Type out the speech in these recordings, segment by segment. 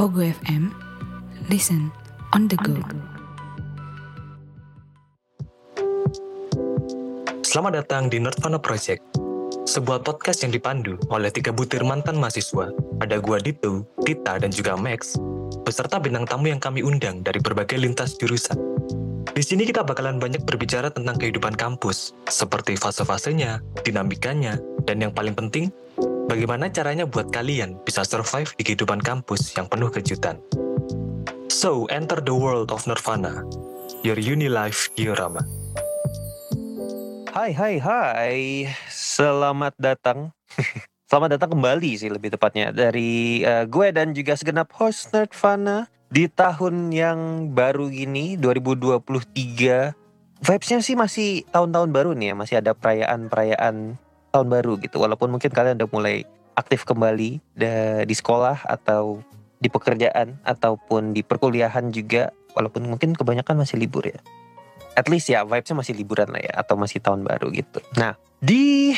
Pogo FM, listen on the go. Selamat datang di Nerdvana Project, sebuah podcast yang dipandu oleh tiga butir mantan mahasiswa. Ada gua Dito, Tita, dan juga Max, beserta bintang tamu yang kami undang dari berbagai lintas jurusan. Di sini kita bakalan banyak berbicara tentang kehidupan kampus, seperti fase-fasenya, dinamikanya, dan yang paling penting, bagaimana caranya buat kalian bisa survive di kehidupan kampus yang penuh kejutan. So, enter the world of Nirvana, your uni life diorama. Hai hai hai, selamat datang. selamat datang kembali sih lebih tepatnya dari uh, gue dan juga segenap host Nerdvana di tahun yang baru ini 2023. Vibesnya sih masih tahun-tahun baru nih ya, masih ada perayaan-perayaan tahun baru gitu. Walaupun mungkin kalian udah mulai aktif kembali di sekolah atau di pekerjaan ataupun di perkuliahan juga. Walaupun mungkin kebanyakan masih libur ya at least ya vibesnya masih liburan lah ya atau masih tahun baru gitu. Nah di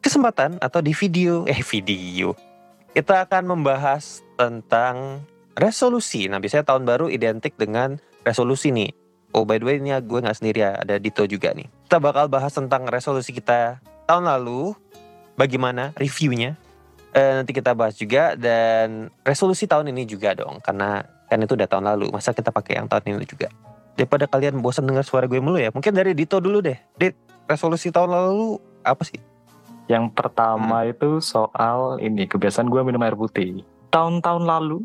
kesempatan atau di video eh video kita akan membahas tentang resolusi. Nah biasanya tahun baru identik dengan resolusi nih. Oh by the way ini gue nggak sendiri ya ada Dito juga nih. Kita bakal bahas tentang resolusi kita tahun lalu, bagaimana reviewnya. Eh, nanti kita bahas juga dan resolusi tahun ini juga dong karena kan itu udah tahun lalu. Masa kita pakai yang tahun ini juga daripada kalian bosan dengar suara gue mulu ya. Mungkin dari Dito dulu deh. Dit, resolusi tahun lalu apa sih? Yang pertama hmm. itu soal ini kebiasaan gue minum air putih. Tahun-tahun lalu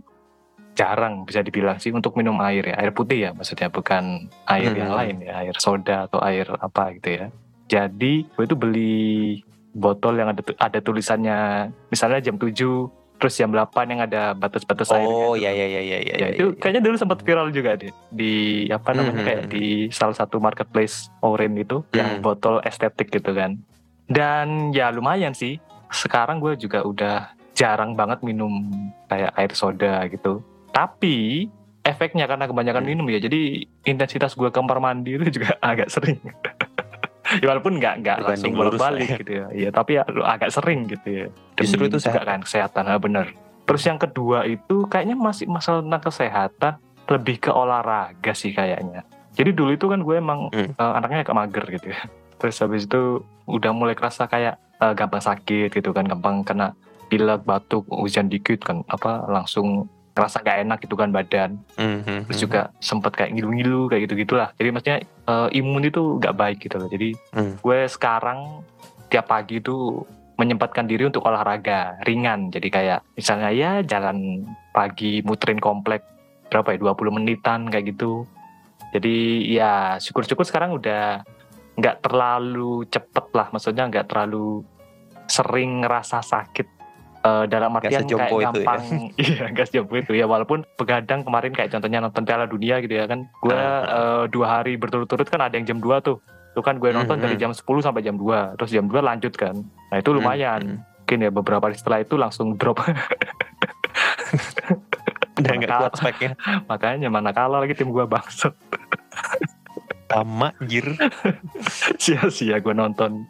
jarang bisa dibilang sih untuk minum air ya air putih ya maksudnya bukan air hmm. yang lain ya air soda atau air apa gitu ya. Jadi gue itu beli botol yang ada ada tulisannya misalnya jam 7 terus jam 8 yang ada batas-batas air. Oh iya iya iya iya. Ya, ya, itu ya. kayaknya dulu sempat viral juga deh di apa namanya mm -hmm. kayak di salah satu marketplace Orin itu mm. yang botol estetik gitu kan. Dan ya lumayan sih. Sekarang gue juga udah jarang banget minum kayak air soda gitu. Tapi efeknya karena kebanyakan mm. minum ya jadi intensitas gue kamar mandi itu juga agak sering. ya walaupun nggak nggak langsung bolak balik ya. gitu ya. Iya tapi ya agak sering gitu ya. Demi justru itu sehat. kan kesehatan. Nah, bener. Terus yang kedua itu kayaknya masih masalah tentang kesehatan lebih ke olahraga sih kayaknya. Jadi dulu itu kan gue emang hmm. uh, anaknya agak mager gitu ya. Terus habis itu udah mulai kerasa kayak uh, gampang sakit gitu kan gampang kena pilek batuk hujan dikit kan apa langsung kerasa gak enak gitu kan badan. Mm-hmm. terus juga sempet kayak ngilu-ngilu kayak gitu gitulah jadi maksudnya uh, imun itu gak baik gitu loh. Jadi mm. gue sekarang tiap pagi itu menyempatkan diri untuk olahraga ringan. Jadi kayak misalnya ya jalan pagi muterin komplek berapa ya 20 menitan kayak gitu. Jadi ya syukur-syukur sekarang udah nggak terlalu cepet lah. Maksudnya nggak terlalu sering ngerasa sakit uh, dalam artian kayak ya. gampang ya. iya gas jompo itu ya. Walaupun begadang kemarin kayak contohnya nonton Piala Dunia gitu ya kan. Gue uh, uh, dua hari berturut-turut kan ada yang jam 2 tuh. Itu kan gue nonton mm -hmm. dari jam 10 sampai jam 2 terus jam 2 lanjut kan. Nah itu lumayan. mm -hmm. mungkin ya beberapa hari setelah itu langsung drop. Udah nggak kuat speknya. Makanya mana kalah lagi tim gue bangsat. Sama anjir. Sia-sia gue nonton.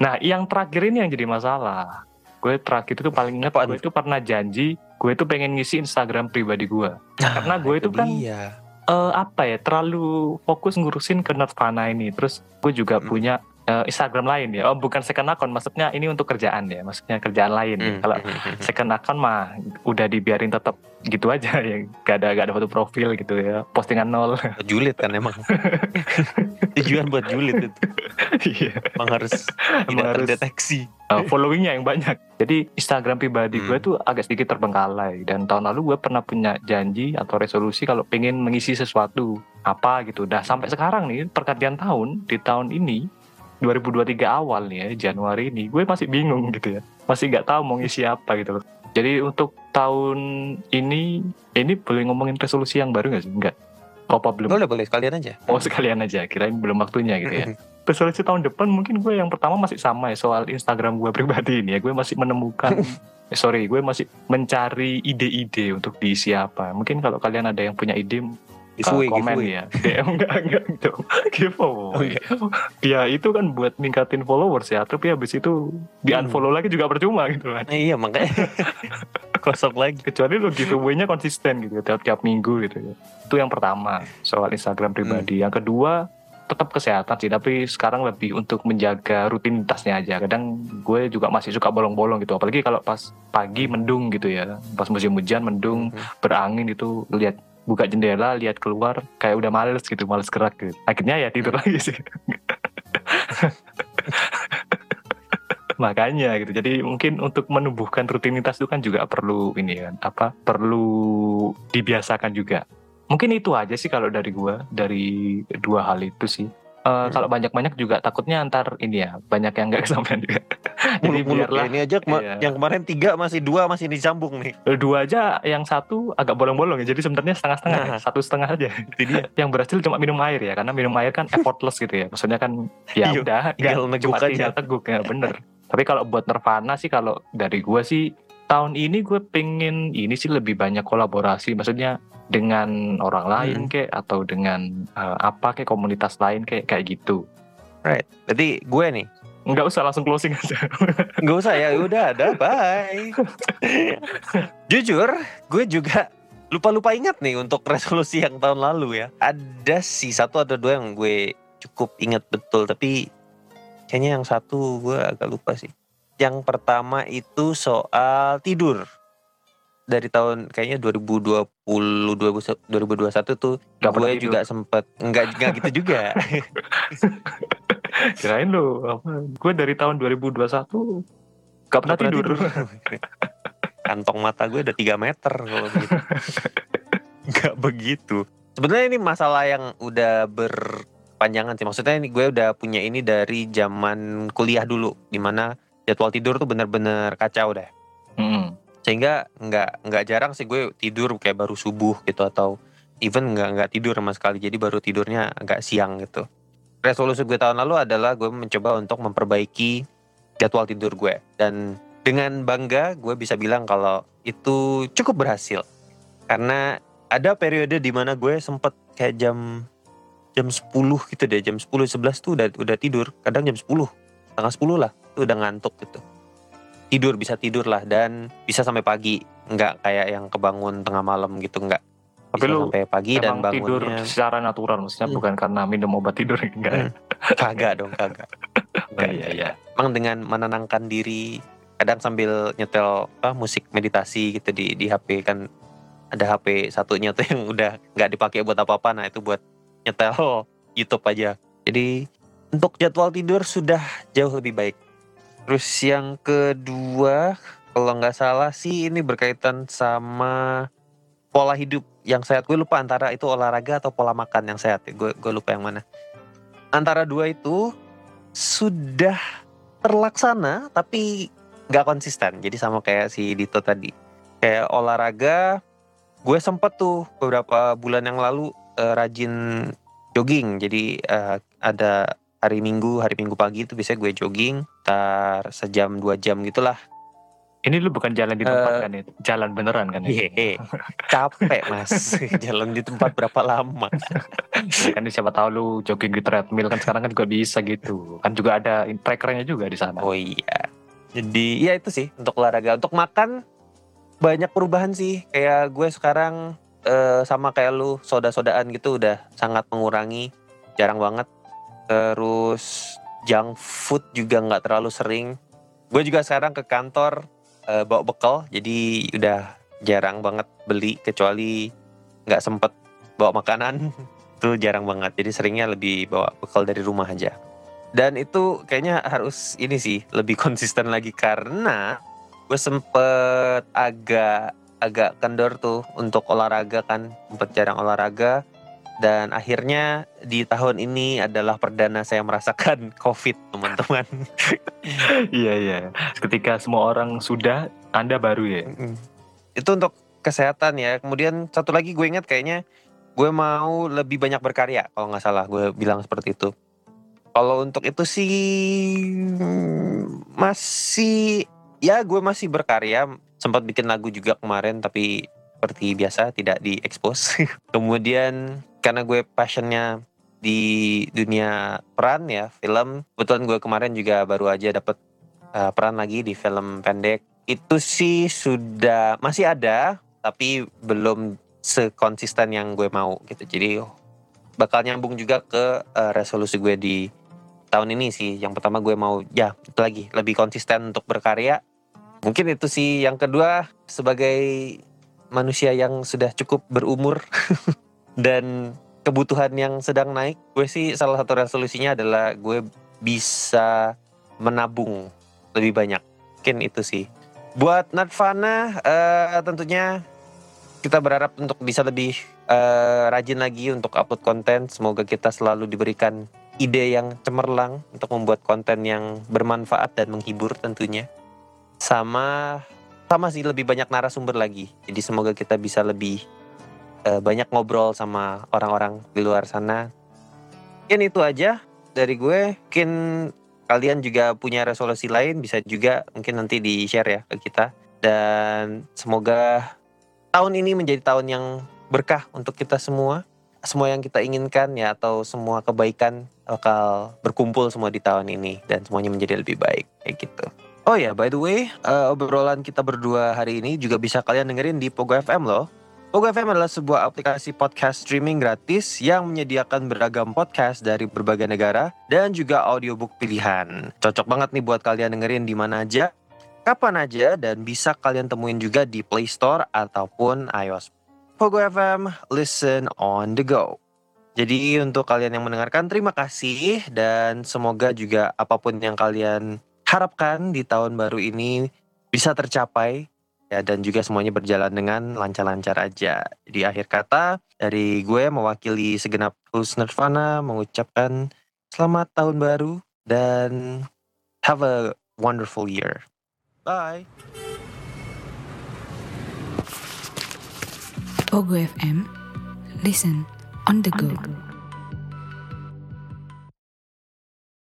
Nah yang terakhir ini yang jadi masalah gue terakhir itu paling ingat gue itu pernah janji gue itu pengen ngisi Instagram pribadi gue. Nah, karena gue itu, kan uh, apa ya terlalu fokus ngurusin ke Nirvana ini. Terus gue juga hmm. punya uh, Instagram lain ya. Oh, bukan second account, maksudnya ini untuk kerjaan ya, maksudnya kerjaan lain. Mm. Kalau hmm, hmm, second account mah udah dibiarin tetap gitu aja ya, gak ada gak ada foto profil gitu ya, postingan nol. Julid kan emang. Tujuan buat julid itu. Iya. emang harus emang harus deteksi. Uh, followingnya yang banyak. Jadi Instagram pribadi mm. gue tuh agak sedikit terbengkalai dan tahun lalu gue pernah punya janji atau resolusi kalau pengen mengisi sesuatu apa gitu. Dah sampai sekarang nih pergantian tahun di tahun ini 2023 awal nih ya Januari ini gue masih bingung gitu ya. Masih nggak tahu mau ngisi apa gitu loh. Jadi untuk tahun ini ini boleh ngomongin resolusi yang baru nggak sih? Nggak. Oh, apa belum? Boleh boleh sekalian aja. Oh sekalian aja kirain belum waktunya gitu ya. Resolusi tahun depan mungkin gue yang pertama masih sama ya soal Instagram gue pribadi ini ya. Gue masih menemukan eh, sorry gue masih mencari ide-ide untuk diisi apa. Mungkin kalau kalian ada yang punya ide giveaway, uh, komen giveaway. ya. DM enggak enggak gitu giveaway. Oh, iya. ya itu kan buat ningkatin followers ya. Tapi habis itu di unfollow hmm. lagi juga percuma gitu kan. Iya makanya. Kosong lagi. kecuali lu giveaway-nya konsisten gitu tiap tiap minggu gitu ya. Itu yang pertama soal Instagram pribadi. Yang kedua tetap kesehatan sih. Tapi sekarang lebih untuk menjaga rutinitasnya aja. Kadang gue juga masih suka bolong-bolong gitu. Apalagi kalau pas pagi mendung gitu ya. Pas musim hujan mendung Mhm. berangin itu lihat buka jendela lihat keluar kayak udah males gitu males gerak gitu. Akhirnya ya tidur lagi sih. Makanya gitu. Jadi mungkin untuk menumbuhkan rutinitas itu kan juga perlu ini kan apa perlu dibiasakan juga. Mungkin itu aja sih kalau dari gua dari dua hal itu sih. Eh, Hmm. kalau banyak-banyak juga takutnya antar ini ya banyak yang nggak kesampaian juga jadi Muluk-muluk biarlah. Ini aja Iya. yang kemarin tiga masih dua masih disambung nih. dua aja yang satu agak bolong-bolong ya jadi sebenarnya setengah-setengah. Nah. satu setengah aja dia. yang berhasil cuma minum air ya karena minum air kan effortless gitu ya maksudnya kan ya Iya, udah tinggal neguk aja. tinggal teguk ya bener tapi kalau buat Nirvana sih kalau dari gue sih tahun ini gue pengen ini sih lebih banyak kolaborasi maksudnya dengan orang lain Hmm. kayak atau dengan eh, apa kayak komunitas lain kayak kayak gitu Right. Berarti gue nih. Nggak usah langsung closing aja Gak usah ya, udah ada, bye. Jujur, gue juga lupa-lupa ingat nih untuk resolusi yang tahun lalu ya. Ada sih satu atau dua yang gue cukup ingat betul, tapi kayaknya yang satu gue agak lupa sih. Yang pertama itu soal tidur. Dari tahun kayaknya 2020 2021 tuh pernah gue juga sempet enggak enggak gitu juga. kirain lu apa gue dari tahun 2021 gak pernah Nggak pernah tidur, Kantong mata gue udah 3 meter kalau begitu. Gak begitu. Sebenarnya ini masalah yang udah berpanjangan sih. Maksudnya ini gue udah punya ini dari zaman kuliah dulu, di mana jadwal tidur tuh bener-bener kacau deh. Mm-mm. Sehingga nggak nggak jarang sih gue tidur kayak baru subuh gitu atau even nggak nggak tidur sama sekali. Jadi baru tidurnya agak siang gitu. Resolusi gue tahun lalu adalah gue mencoba untuk memperbaiki jadwal tidur gue. Dan dengan bangga gue bisa bilang kalau itu cukup berhasil. Karena ada periode di mana gue sempet kayak jam jam 10 gitu deh. Jam 10 11 tuh udah udah tidur. Kadang jam 10 setengah 10 lah. Tuh udah ngantuk gitu. Tidur bisa tidur lah. Dan bisa sampai pagi. Nggak kayak yang kebangun tengah malam gitu. Nggak Tapi bisa lu sampai pagi dan Emang tidur bangunnya secara natural maksudnya Hmm. bukan karena minum obat tidur enggak ya? kagak dong kagak Oh, iya iya. emang dengan menenangkan diri kadang sambil nyetel apa musik meditasi gitu di di HP kan ada HP satunya tuh yang udah nggak dipakai buat apa-apa nah itu buat nyetel YouTube aja jadi untuk jadwal tidur sudah jauh lebih baik terus yang kedua kalau nggak salah sih ini berkaitan sama pola hidup yang sehat. Gue lupa antara itu olahraga atau pola makan yang sehat. Gue gue lupa yang mana. Antara dua itu sudah terlaksana tapi nggak konsisten. Jadi sama kayak si Dito tadi. Kayak olahraga gue sempet tuh beberapa bulan yang lalu eh, rajin jogging. Jadi eh, ada hari minggu hari minggu pagi itu biasanya gue jogging tar sejam dua jam gitulah Ini lu bukan jalan di tempat Eh, kan ya? Jalan beneran kan ya? Hehe, capek mas jalan di tempat berapa lama Ya kan siapa tahu lu jogging di treadmill kan sekarang kan juga bisa gitu. Kan juga ada trackernya juga di sana. Oh iya. Jadi ya itu sih untuk olahraga. Untuk makan banyak perubahan sih. Kayak gue sekarang eh, sama kayak lu soda-sodaan gitu udah sangat mengurangi. Jarang banget. Terus junk food juga nggak terlalu sering. Gue juga sekarang ke kantor eh, bawa bekal. Jadi udah jarang banget beli kecuali nggak sempet bawa makanan. itu jarang banget. Jadi seringnya lebih bawa bekal dari rumah aja. Dan itu kayaknya harus ini sih lebih konsisten lagi karena gue sempet agak agak kendor tuh untuk olahraga kan sempet jarang olahraga dan akhirnya di tahun ini adalah perdana saya merasakan covid teman-teman. Iya iya. Ketika semua orang sudah, Anda baru ya. Itu untuk kesehatan ya. Kemudian satu lagi gue ingat kayaknya gue mau lebih banyak berkarya kalau nggak salah gue bilang seperti itu. Kalau untuk itu sih mm, masih ya gue masih berkarya. Sempat bikin lagu juga kemarin tapi seperti biasa tidak diekspos kemudian karena gue passionnya di dunia peran ya film kebetulan gue kemarin juga baru aja dapet uh, peran lagi di film pendek itu sih sudah masih ada tapi belum sekonsisten yang gue mau gitu. Jadi bakal nyambung juga ke uh, resolusi gue di tahun ini sih. Yang pertama gue mau ya itu lagi lebih konsisten untuk berkarya. Mungkin itu sih yang kedua sebagai manusia yang sudah cukup berumur dan kebutuhan yang sedang naik, gue sih salah satu resolusinya adalah gue bisa menabung lebih banyak. Mungkin itu sih. Buat Natfana uh, tentunya kita berharap untuk bisa lebih uh, rajin lagi untuk upload konten. Semoga kita selalu diberikan ide yang cemerlang untuk membuat konten yang bermanfaat dan menghibur tentunya. Sama sama sih lebih banyak narasumber lagi. Jadi semoga kita bisa lebih uh, banyak ngobrol sama orang-orang di luar sana. Mungkin itu aja dari gue. Mungkin kalian juga punya resolusi lain bisa juga mungkin nanti di share ya ke kita dan semoga tahun ini menjadi tahun yang berkah untuk kita semua semua yang kita inginkan ya atau semua kebaikan bakal berkumpul semua di tahun ini dan semuanya menjadi lebih baik kayak gitu. Oh ya, by the way, uh, obrolan kita berdua hari ini juga bisa kalian dengerin di Pogo FM loh. Pogo FM adalah sebuah aplikasi podcast streaming gratis yang menyediakan beragam podcast dari berbagai negara dan juga audiobook pilihan. Cocok banget nih buat kalian dengerin di mana aja, kapan aja, dan bisa kalian temuin juga di Play Store ataupun iOS. Pogo FM, listen on the go. Jadi untuk kalian yang mendengarkan terima kasih dan semoga juga apa pun yang kalian harapkan di tahun baru ini bisa tercapai ya dan juga semuanya berjalan dengan lancar-lancar aja. Di akhir kata dari gue mewakili segenap host Nirvana mengucapkan selamat tahun baru dan have a wonderful year. Bye. Pogo FM, listen on the go.